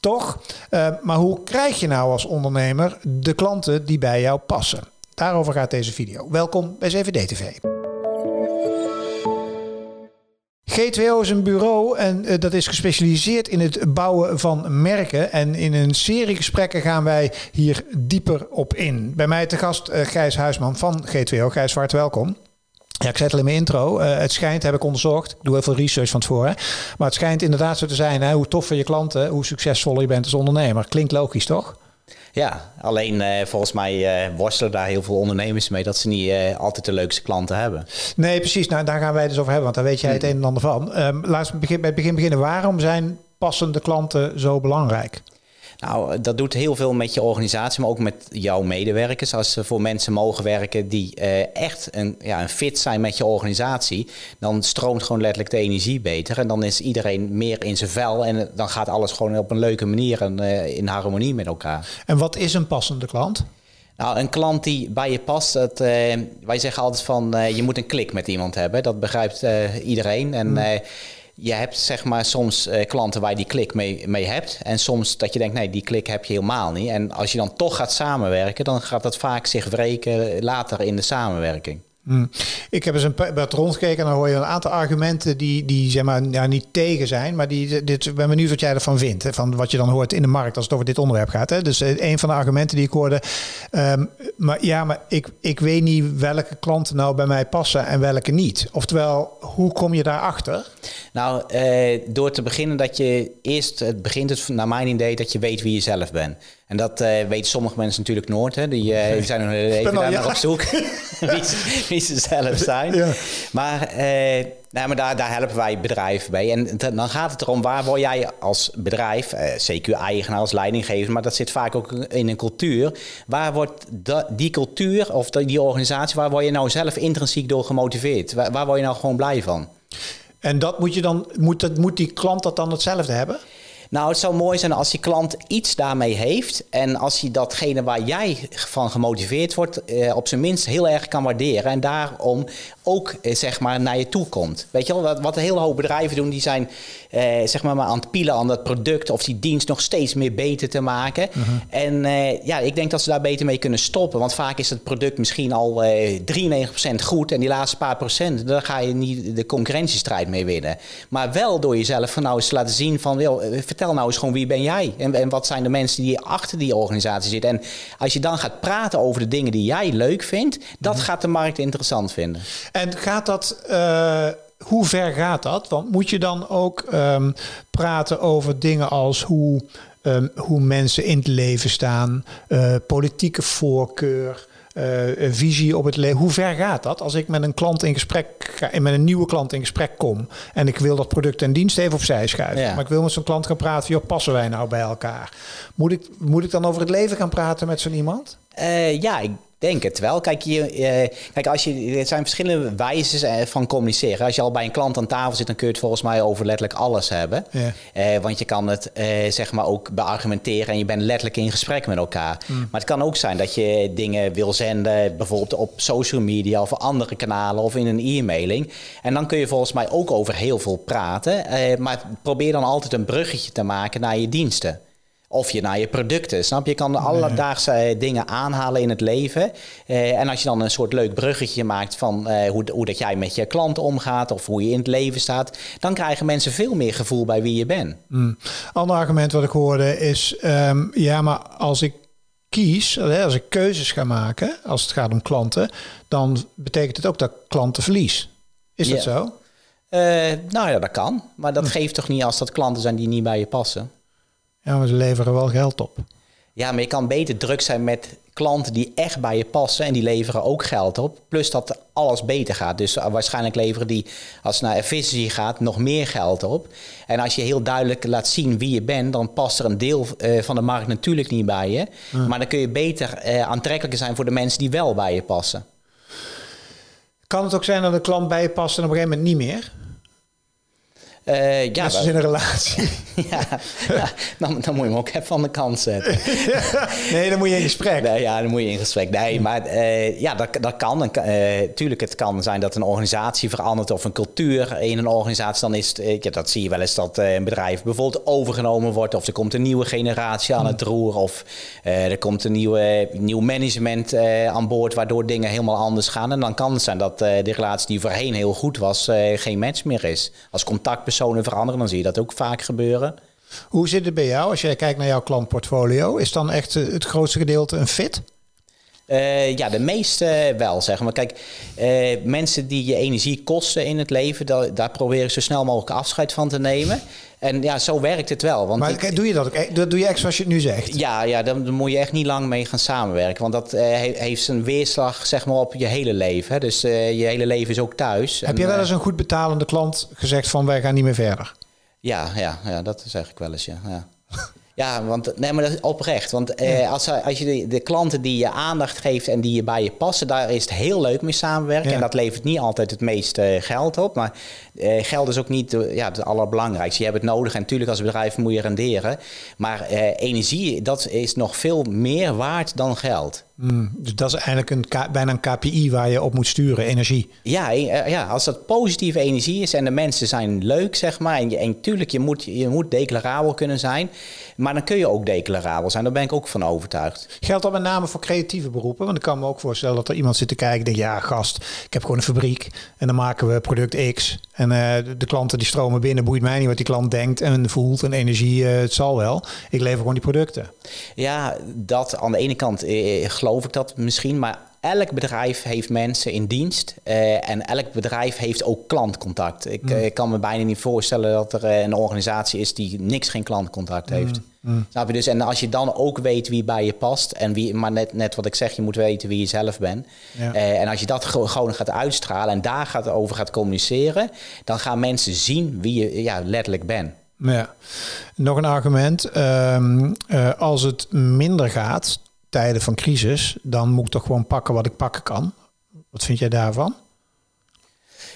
Toch? Uh, maar hoe krijg je nou als ondernemer de klanten die bij jou passen? Daarover gaat deze video. Welkom bij CVD TV. G2O is een bureau en uh, dat is gespecialiseerd in het bouwen van merken. En in een serie gesprekken gaan wij hier dieper op in. Bij mij te gast uh, Gijs Huisman van G2O. Gijs, welkom. Ja, ik zei het al in mijn intro. Uh, het schijnt, heb ik onderzocht. Ik doe heel veel research van tevoren. Maar het schijnt inderdaad zo te zijn. Hè, hoe toffer je klanten, hoe succesvoller je bent als ondernemer. Klinkt logisch, toch? Ja, alleen uh, volgens mij uh, worstelen daar heel veel ondernemers mee dat ze niet uh, altijd de leukste klanten hebben. Nee, precies. Nou, daar gaan wij dus over hebben, want daar weet jij het een en ander van. Um, laten we bij het begin beginnen. Waarom zijn passende klanten zo belangrijk? Nou, dat doet heel veel met je organisatie, maar ook met jouw medewerkers. Als ze voor mensen mogen werken die uh, echt een, ja, een fit zijn met je organisatie, dan stroomt gewoon letterlijk de energie beter. En dan is iedereen meer in zijn vel en dan gaat alles gewoon op een leuke manier en uh, in harmonie met elkaar. En wat is een passende klant? Nou, een klant die bij je past, dat, uh, wij zeggen altijd van je moet een klik met iemand hebben. Dat begrijpt iedereen. En hmm je hebt zeg maar soms uh, klanten waar je die klik mee, mee hebt. En soms dat je denkt, nee, die klik heb je helemaal niet. En als je dan toch gaat samenwerken, dan gaat dat vaak zich wreken later in de samenwerking. Hmm. Ik heb eens een wat rondgekeken en dan hoor je een aantal argumenten die, die zeg maar, ja, niet tegen zijn, maar die, dit, ik ben benieuwd wat jij ervan vindt, hè, van wat je dan hoort in de markt als het over dit onderwerp gaat. Hè. Dus een van de argumenten die ik hoorde, um, maar ja, maar ik, ik weet niet welke klanten nou bij mij passen en welke niet. Oftewel, hoe kom je daarachter? Nou, eh, door te beginnen dat je eerst, het begint het naar mijn idee dat je weet wie je zelf bent. En dat uh, weten sommige mensen natuurlijk nooit. Hè. Die, die zijn nog even daar nog op zoek wie, ze zelf zijn. Ja. Maar, uh, nou, maar daar, daar helpen wij bedrijven bij. En dan gaat het erom, waar word jij als bedrijf, CQ-eigenaar, als leidinggever... maar dat zit vaak ook in een cultuur. Waar wordt die cultuur of die organisatie... waar word je nou zelf intrinsiek door gemotiveerd? Waar, waar word je nou gewoon blij van? En dat moet, je dan, moet, dat, moet die klant dat dan hetzelfde hebben? Nou, het zou mooi zijn als die klant iets daarmee heeft. En als hij datgene waar jij van gemotiveerd wordt, eh, op zijn minst heel erg kan waarderen. En daarom ook eh, zeg maar naar je toe komt. Weet je wel, wat, wat een hele hoop bedrijven doen, die zijn eh, zeg maar, maar aan het pielen aan dat product of die dienst nog steeds meer beter te maken. Uh -huh. En eh, ja, ik denk dat ze daar beter mee kunnen stoppen. Want vaak is het product misschien al eh, 93% goed en die laatste paar procent, daar ga je niet de concurrentiestrijd mee winnen. Maar wel door jezelf van nou eens laten zien van, wil, eh, vertel nou eens gewoon wie ben jij en, en wat zijn de mensen die achter die organisatie zitten. En als je dan gaat praten over de dingen die jij leuk vindt, dat -huh. gaat de markt interessant vinden. En gaat dat, uh, hoe ver gaat dat? Want moet je dan ook um, praten over dingen als hoe, um, hoe mensen in het leven staan, uh, politieke voorkeur, uh, een visie op het leven. Hoe ver gaat dat? Als ik met een klant in gesprek ga, met een nieuwe klant in gesprek kom en ik wil dat product en dienst even opzij schuiven, ja. maar ik wil met zo'n klant gaan praten, joh, passen wij nou bij elkaar? Moet ik, moet ik dan over het leven gaan praten met zo'n iemand? Uh, ja, ik denk het wel. Kijk, je, uh, kijk als je, er zijn verschillende wijzen van communiceren. Als je al bij een klant aan tafel zit, dan kun je het volgens mij over letterlijk alles hebben. Ja. Uh, want je kan het zeg maar ook beargumenteren en je bent letterlijk in gesprek met elkaar. Mm. Maar het kan ook zijn dat je dingen wil zenden, bijvoorbeeld op social media of andere kanalen of in een e-mailing. En dan kun je volgens mij ook over heel veel praten. maar probeer dan altijd een bruggetje te maken naar je diensten. Of je naar je producten. Snap je? Je kan alledaagse dingen aanhalen in het leven. Uh, en als je dan een soort leuk bruggetje maakt van uh, hoe, hoe dat jij met je klanten omgaat of hoe je in het leven staat, dan krijgen mensen veel meer gevoel bij wie je bent. Mm. Ander argument wat ik hoorde is: um, ja, maar als ik kies, als ik keuzes ga maken, als het gaat om klanten, dan betekent het ook dat klanten verlies. Is yeah. dat zo? Uh, nou ja, dat kan. Maar dat hm. geeft toch niet als dat klanten zijn die niet bij je passen? Ja, maar ze leveren wel geld op. Ja, maar je kan beter druk zijn met klanten die echt bij je passen en die leveren ook geld op. Plus dat alles beter gaat. Dus waarschijnlijk leveren die, als het naar efficiëntie gaat, nog meer geld op. En als je heel duidelijk laat zien wie je bent, dan past er een deel uh, van de markt natuurlijk niet bij je. Maar dan kun je beter uh, aantrekkelijker zijn voor de mensen die wel bij je passen. Kan het ook zijn dat een klant bij je past en op een gegeven moment niet meer? Uh, ja, is in een relatie. ja, dan, dan, moet je hem ook even van de kant zetten. nee, dan moet je in gesprek. Nee, ja, dan moet je in gesprek. Nee, maar uh, ja, dat, dat kan. Uh, tuurlijk, het kan zijn dat een organisatie verandert of een cultuur in een organisatie. Dan is het, ja, dat zie je wel eens dat een bedrijf bijvoorbeeld overgenomen wordt. Of er komt een nieuwe generatie aan het roer. Of er komt een nieuwe, nieuw management aan boord waardoor dingen helemaal anders gaan. En dan kan het zijn dat de relatie die voorheen heel goed was, geen match meer is. Als contactpersoon personen veranderen, dan zie je dat ook vaak gebeuren. Hoe zit het bij jou als jij kijkt naar jouw klantportfolio? Is dan echt eh, het grootste gedeelte een fit? Uh, ja, de meeste wel, zeg maar. Kijk, uh, mensen die je energie kosten in het leven, daar, daar probeer ik zo snel mogelijk afscheid van te nemen. En ja, zo werkt het wel. Want maar doe je dat ook? Dat doe je echt zoals je het nu zegt? Ja, ja dan, dan moet je echt niet lang mee gaan samenwerken. Want dat uh, heeft zijn weerslag zeg maar, op je hele leven. Hè. Dus uh, je hele leven is ook thuis. Heb en, je wel eens een goed betalende klant gezegd van wij gaan niet meer verder? Ja, ja, ja dat zeg ik wel eens, ja. ja. Ja, want nee, maar dat is oprecht. Want eh, als, als je de, de, klanten die je aandacht geeft en die je bij je passen, daar is het heel leuk mee samenwerken. En dat levert niet altijd het meeste geld op. Maar eh, geld is ook niet ja, het allerbelangrijkste. Je hebt het nodig en natuurlijk als bedrijf moet je renderen. Maar eh, energie, dat is nog veel meer waard dan geld. Mm, dus dat is eigenlijk een, bijna een KPI waar je op moet sturen, energie. Ja, eh, ja, als dat positieve energie is en de mensen zijn leuk, zeg maar. En, je, en tuurlijk, je moet, je moet declarabel kunnen zijn. Maar dan kun je ook declarabel zijn. Daar ben ik ook van overtuigd. Geldt dat met name voor creatieve beroepen? Want ik kan me ook voorstellen dat er iemand zit te kijken en denkt... ja, gast, ik heb gewoon een fabriek en dan maken we product X. En uh, de klanten die stromen binnen, boeit mij niet wat die klant denkt en voelt en energie, uh, het zal wel. Ik lever gewoon die producten. Ja, dat aan de ene kant uh, geloof ik dat misschien, maar elk bedrijf heeft mensen in dienst uh, en elk bedrijf heeft ook klantcontact. Ik, mm. kan me bijna niet voorstellen dat er een organisatie is die niks geen klantcontact heeft. Mm. Mm. Snap je dus? En als je dan ook weet wie bij je past en wie, maar net, net wat ik zeg, je moet weten wie je zelf bent. Ja. Uh, en als je dat gewoon gaat uitstralen en daar gaat over gaat communiceren, dan gaan mensen zien wie je ja, letterlijk bent. Ja. Nog een argument. Um, uh, als het minder gaat, tijden van crisis, dan moet ik toch gewoon pakken wat ik pakken kan. Wat vind jij daarvan?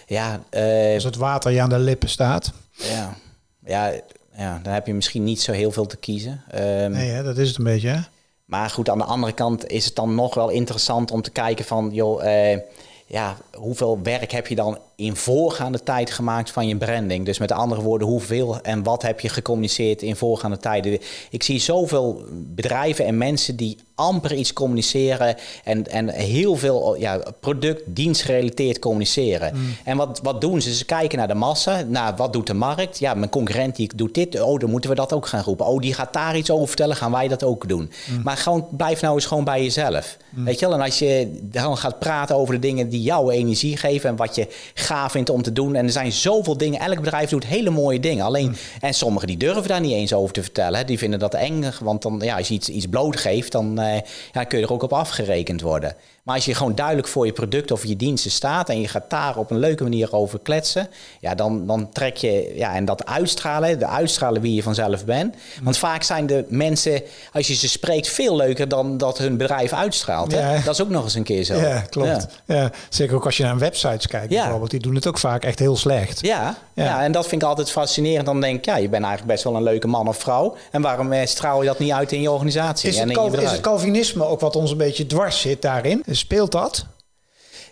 Ja, uh, Als het water je aan de lippen staat. Ja, ja, ja dan heb je misschien niet zo heel veel te kiezen. Um, nee, hè, dat is het een beetje. Hè? Maar goed, aan de andere kant is het dan nog wel interessant om te kijken van, joh, uh, ja, hoeveel werk heb je dan in voorgaande tijd gemaakt van je branding? Dus met andere woorden, hoeveel en wat heb je gecommuniceerd in voorgaande tijden? Ik zie zoveel bedrijven en mensen die amper iets communiceren en, en heel veel ja, product, dienstgerelateerd communiceren. Mm. En wat, wat doen ze? Ze kijken naar de massa, naar wat doet de markt? Ja, mijn concurrent die doet dit, oh, dan moeten we dat ook gaan roepen. Oh, die gaat daar iets over vertellen, gaan wij dat ook doen. Mm. Maar gewoon, blijf nou eens gewoon bij jezelf. Mm. Weet je wel? En als je dan gaat praten over de dingen die jouw energie geven en wat je gaaf vindt om te doen. En er zijn zoveel dingen. Elk bedrijf doet hele mooie dingen. Alleen, mm. en sommigen die durven daar niet eens over te vertellen. Die vinden dat eng. Want dan, ja, als je iets, iets blootgeeft, dan uh, ja, kun je er ook op afgerekend worden. Maar als je gewoon duidelijk voor je product of je diensten staat en je gaat daar op een leuke manier over kletsen, ja, dan, dan trek je, ja, en dat uitstralen, de uitstralen wie je vanzelf bent. Want vaak zijn de mensen, als je ze spreekt, veel leuker dan dat hun bedrijf uitstraalt. Hè? Dat is ook nog eens een keer zo. Ja, klopt. Ja. zeker ook als je naar websites kijkt bijvoorbeeld, die doen het ook vaak echt heel slecht. Ja, ja. en dat vind ik altijd fascinerend. Dan denk ik, ja, je bent eigenlijk best wel een leuke man of vrouw. En waarom eh, straal je dat niet uit in je organisatie? Is het, en is het Calvinisme ook wat ons een beetje dwars zit daarin? Speelt dat?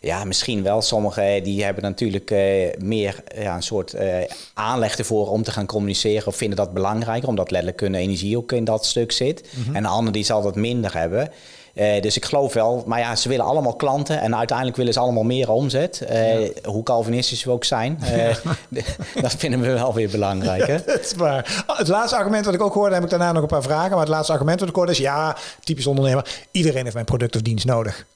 Ja, misschien wel. Sommigen die hebben natuurlijk uh, meer ja, een soort uh, aanleg ervoor om te gaan communiceren of vinden dat belangrijker, omdat letterlijk hun energie ook in dat stuk zit. Mm -hmm. En de ander die zal dat minder hebben. Uh, dus ik geloof wel, maar ja, ze willen allemaal klanten en uiteindelijk willen ze allemaal meer omzet. Ja. Hoe Calvinistisch we ook zijn, ja. dat vinden we wel weer belangrijk. Hè? dat is waar. Het laatste argument wat ik ook hoorde, heb ik daarna nog een paar vragen. Maar het laatste argument wat ik hoorde is: ja, typisch ondernemer, iedereen heeft mijn product of dienst nodig.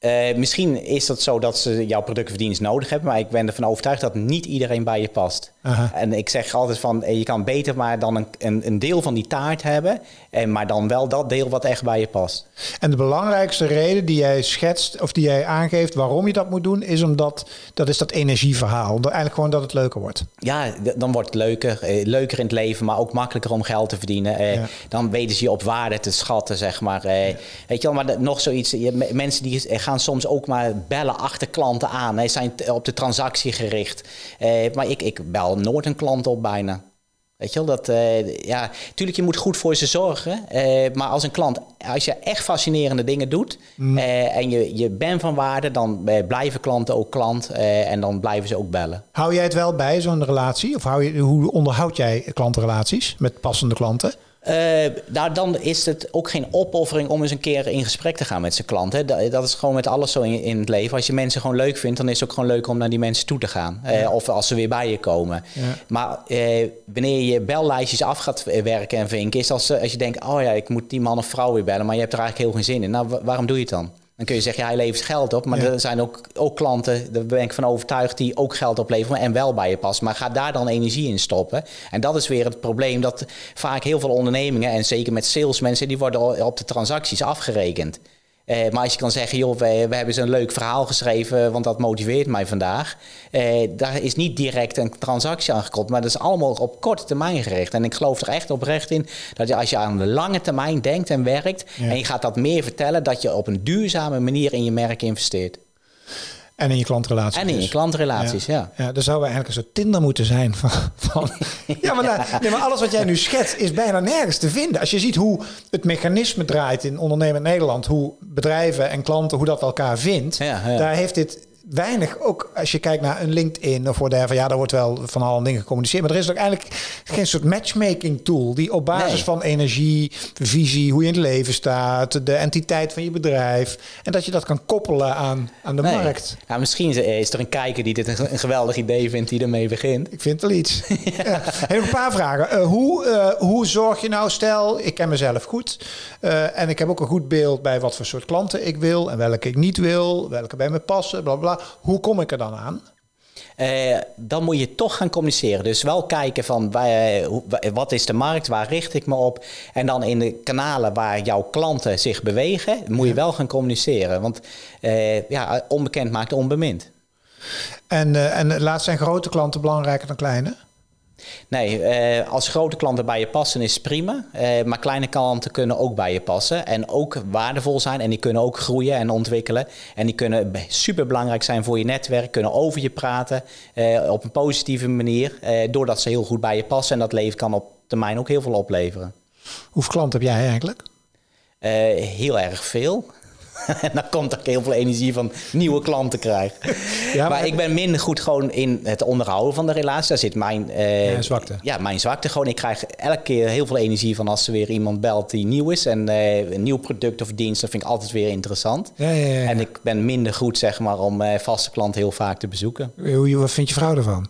Uh, misschien is dat zo dat ze jouw product of dienst nodig hebben, maar ik ben ervan overtuigd dat niet iedereen bij je past. En ik zeg altijd van, je kan beter maar dan een, een, een, deel van die taart hebben, en maar dan wel dat deel wat echt bij je past. En de belangrijkste reden die jij schetst, of die jij aangeeft waarom je dat moet doen, is omdat, dat is dat energieverhaal. Eigenlijk gewoon dat het leuker wordt. Ja, dan wordt het leuker. Eh, leuker in het leven, maar ook makkelijker om geld te verdienen. Eh, dan weten ze je op waarde te schatten, zeg maar. Eh, weet je wel, maar nog zoiets, je, mensen die gaan soms ook maar bellen achter klanten aan. Ze zijn op de transactie gericht. Eh, maar ik, ik bel nooit een klant op bijna. Weet je wel, dat, uh, ja, natuurlijk, je moet goed voor ze zorgen. Uh, maar als een klant, als je echt fascinerende dingen doet mm. uh, en je, je bent van waarde, dan blijven klanten ook klant en dan blijven ze ook bellen. Hou jij het wel bij, zo'n relatie? Of hou je, hoe onderhoud jij klantenrelaties met passende klanten? Uh, nou, dan is het ook geen opoffering om eens een keer in gesprek te gaan met zijn klanten. Dat, dat is gewoon met alles zo in, in, het leven. Als je mensen gewoon leuk vindt, dan is het ook gewoon leuk om naar die mensen toe te gaan. Uh, of als ze weer bij je komen. Ja. Maar uh, wanneer je bellijstjes af gaat werken en vinken, is als, als je denkt: oh ja, ik moet die man of vrouw weer bellen, maar je hebt er eigenlijk heel geen zin in. Nou, waarom doe je het dan? Dan kun je zeggen, ja, hij levert geld op. Maar er zijn ook, ook klanten, daar ben ik van overtuigd, die ook geld opleveren en wel bij je passen. Maar ga daar dan energie in stoppen. En dat is weer het probleem dat vaak heel veel ondernemingen, en zeker met salesmensen, die worden op de transacties afgerekend. Uh, maar als je kan zeggen, joh, we, we hebben een leuk verhaal geschreven, want dat motiveert mij vandaag. Uh, daar is niet direct een transactie aan gekoppeld, maar dat is allemaal op korte termijn gericht. En ik geloof er echt oprecht in dat je, als je aan de lange termijn denkt en werkt, en je gaat dat meer vertellen, dat je op een duurzame manier in je merk investeert. En in je klantrelaties. En in je dus. klantrelaties, ja. Ja, ja zou we eigenlijk een soort Tinder moeten zijn. Van, van ja, maar, nou, nee, maar alles wat jij nu schetst is bijna nergens te vinden. Als je ziet hoe het mechanisme draait in ondernemen Nederland, hoe bedrijven en klanten, hoe dat elkaar vindt, daar heeft dit weinig, ook als je kijkt naar een LinkedIn of whatever, ja, daar wordt wel van alle dingen gecommuniceerd. Maar er is ook eigenlijk geen soort matchmaking tool die op basis van energie, visie, hoe je in het leven staat, de entiteit van je bedrijf. En dat je dat kan koppelen aan, aan de markt. Ja, misschien is er een kijker die dit een, geweldig idee vindt die ermee begint. Ik vind wel iets. ja. een paar vragen. Uh, hoe, uh, hoe zorg je nou, stel, ik ken mezelf goed uh, en ik heb ook een goed beeld bij wat voor soort klanten ik wil en welke ik niet wil, welke bij me passen, bla bla. Hoe kom ik er dan aan? Uh, dan moet je toch gaan communiceren. Dus wel kijken van uh, wat is de markt, waar richt ik me op. En dan in de kanalen waar jouw klanten zich bewegen, moet je wel gaan communiceren. Want uh, ja, onbekend maakt onbemind. En, en laat zijn grote klanten belangrijker dan kleine? Nee, eh, als grote klanten bij je passen is prima. Eh, maar kleine klanten kunnen ook bij je passen. En ook waardevol zijn. En die kunnen ook groeien en ontwikkelen. En die kunnen super belangrijk zijn voor je netwerk. Kunnen over je praten eh, op een positieve manier. doordat ze heel goed bij je passen. En dat leven kan op termijn ook heel veel opleveren. Hoeveel klanten heb jij eigenlijk? heel erg veel. en dan komt er heel veel energie van nieuwe klanten krijgen. Ja, maar, ik ben minder goed gewoon in het onderhouden van de relatie. Daar zit mijn, uh, zwakte. Ja, mijn zwakte gewoon. Ik krijg elke keer heel veel energie van als er weer iemand belt die nieuw is. En uh, een nieuw product of dienst, dat vind ik altijd weer interessant. Ja, ja, en ik ben minder goed zeg maar om uh, vaste klanten heel vaak te bezoeken. Hoe, wat vind je vrouw ervan?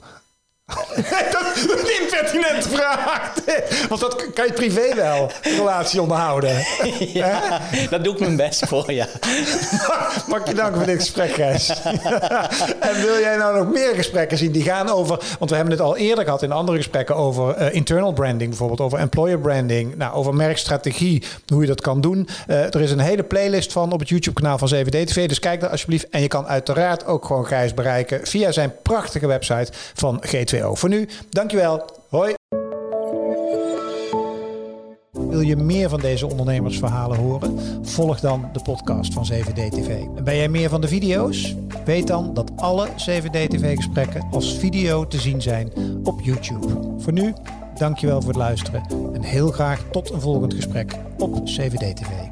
dat impertinente vraag. Want dat kan je privé wel, relatie onderhouden. Ja, dat doe ik mijn best voor, ja. Mag je dank voor dit gesprek, Gijs. en wil jij nou nog meer gesprekken zien die gaan over... Want we hebben het al eerder gehad in andere gesprekken over uh, internal branding bijvoorbeeld. Over employer branding, nou, over merkstrategie, hoe je dat kan doen. Uh, er is een hele playlist van op het YouTube-kanaal van 7D-TV. Dus kijk daar alsjeblieft. En je kan uiteraard ook gewoon Gijs bereiken via zijn prachtige website van G2 voor nu, dankjewel. Hoi. Wil je meer van deze ondernemersverhalen horen? Volg dan de podcast van 7D-TV. En ben jij meer van de video's? Weet dan dat alle 7D-TV-gesprekken als video te zien zijn op YouTube. Voor nu, dankjewel voor het luisteren en heel graag tot een volgend gesprek op 7D-TV.